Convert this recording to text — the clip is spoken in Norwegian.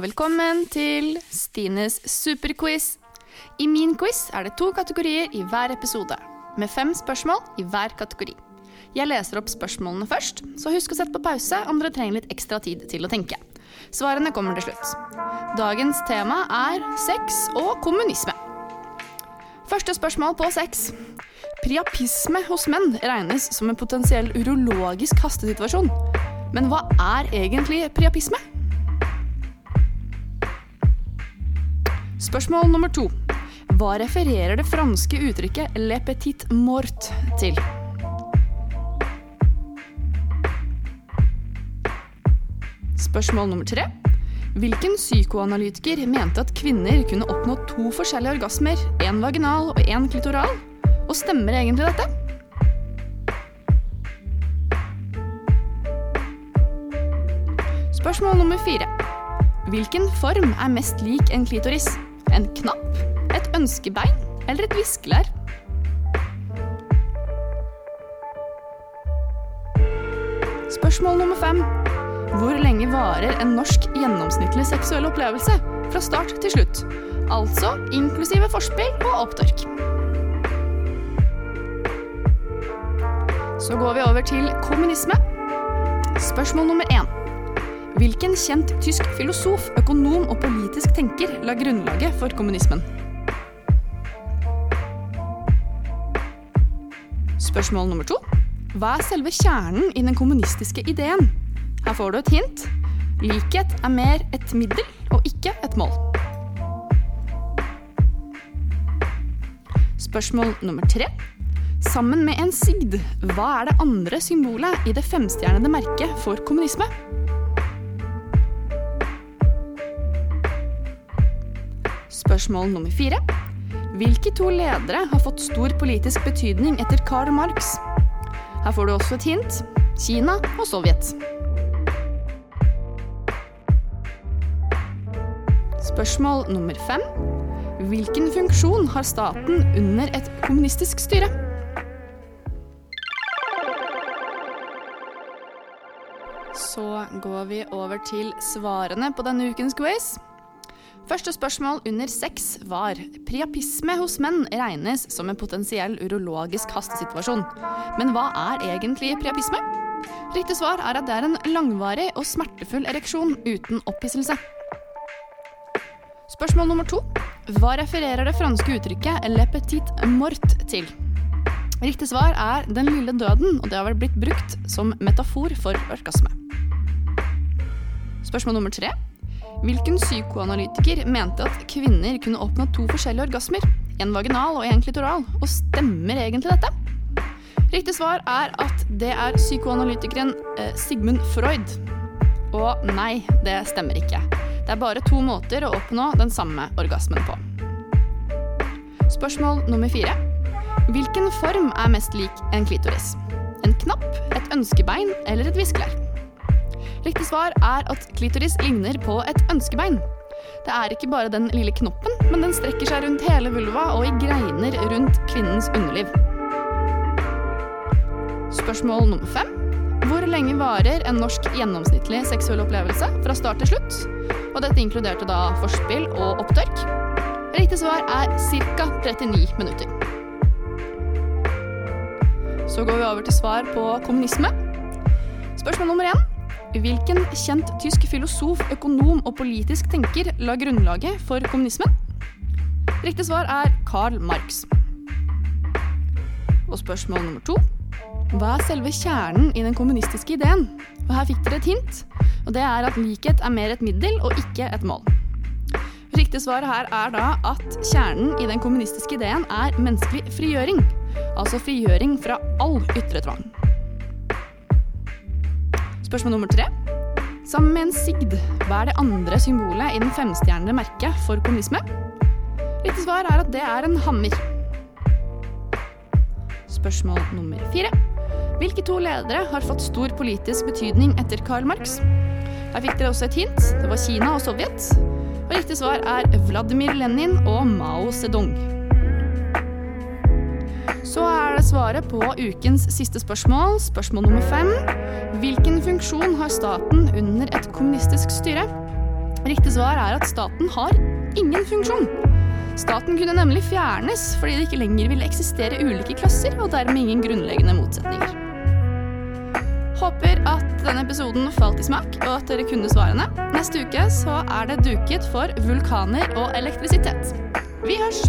og velkommen til Stines superquiz. I min quiz er det to kategorier i hver episode, med fem spørsmål i hver kategori. Jeg leser opp spørsmålene først, så husk å sette på pause om dere trenger litt ekstra tid til å tenke. Svarene kommer til slutt. Dagens tema er sex og kommunisme. Første spørsmål på sex. Priapisme hos menn regnes som en potensiell urologisk hastesituasjon. Men hva er egentlig priapisme? Spørsmål nummer to. Hva refererer det franske uttrykket 'le petit mort' til? Spørsmål nummer tre. Hvilken psykoanalytiker mente at kvinner kunne oppnå to forskjellige orgasmer, én vaginal og én klitoral? Og stemmer egentlig dette? Spørsmål nummer fire. Hvilken form er mest lik en klitoris? En knapp, et ønskebein eller et viskelær? Spørsmål nummer fem. Hvor lenge varer en norsk gjennomsnittlig seksuell opplevelse? Fra start til slutt. Altså inklusive forspill og opptørk. Så går vi over til kommunisme. Spørsmål nummer én. Hvilken kjent tysk filosof, økonom og politisk tenker la grunnlaget for kommunismen? Spørsmål nummer to. Hva er selve kjernen i den kommunistiske ideen? Her får du et hint. Likhet er mer et middel og ikke et mål. Spørsmål nummer tre. Sammen med en sigd, hva er det andre symbolet i det femstjernede merket for kommunisme? Spørsmål nummer fire. Hvilke to ledere har fått stor politisk betydning etter Karl Marx? Her får du også et hint. Kina og Sovjet. Spørsmål nummer fem. Hvilken funksjon har staten under et kommunistisk styre? Så går vi over til svarene på denne ukens quiz. Første spørsmål under sex var priapisme hos menn regnes som en potensiell urologisk hastesituasjon. Men hva er egentlig priapisme? Riktig svar er at det er en langvarig og smertefull ereksjon uten opphisselse. Spørsmål nummer to. Hva refererer det franske uttrykket 'le petit mort' til? Riktig svar er 'den lille døden', og det har vel blitt brukt som metafor for orgasme. Spørsmål nummer tre. Hvilken psykoanalytiker mente at kvinner kunne oppnå to forskjellige orgasmer? En vaginal og en klitoral. Og stemmer egentlig dette? Riktig svar er at det er psykoanalytikeren eh, Sigmund Freud. Og nei, det stemmer ikke. Det er bare to måter å oppnå den samme orgasmen på. Spørsmål nummer fire. Hvilken form er mest lik en klitoris? En knapp, et ønskebein eller et viskelær? Riktig svar er at klitoris ligner på et ønskebein. Det er ikke bare den lille knoppen, men den strekker seg rundt hele vulva og i greiner rundt kvinnens underliv. Spørsmål nummer fem. Hvor lenge varer en norsk gjennomsnittlig seksuell opplevelse fra start til slutt? Og dette inkluderte da forspill og opptørk. Riktig svar er ca. 39 minutter. Så går vi over til svar på kommunisme. Spørsmål nummer én. Hvilken kjent tysk filosof, økonom og politisk tenker la grunnlaget for kommunismen? Riktig svar er Karl Marx. Og spørsmål nummer to. Hva er selve kjernen i den kommunistiske ideen? Og her fikk dere et hint, og det er at likhet er mer et middel og ikke et mål. Riktig svar her er da at kjernen i den kommunistiske ideen er menneskelig frigjøring. Altså frigjøring fra all ytre tvang. Spørsmål nummer tre. Sammen med en sigd, hva er det andre symbolet i den femstjernede merket for kommunisme? Riktig svar er at det er en hammer. Spørsmål nummer fire. Hvilke to ledere har fått stor politisk betydning etter Karl Marx? Her fikk dere også et hint. Det var Kina og Sovjet. Og riktig svar er Vladimir Lenin og Mao Zedong. Så er det svaret på ukens siste spørsmål, spørsmål nummer fem. Hvilken funksjon har staten under et kommunistisk styre? Riktig svar er at staten har ingen funksjon. Staten kunne nemlig fjernes fordi det ikke lenger ville eksistere ulike klasser, og dermed ingen grunnleggende motsetninger. Håper at denne episoden falt i smak, og at dere kunne svarene. Neste uke så er det duket for vulkaner og elektrisitet. Vi hørs!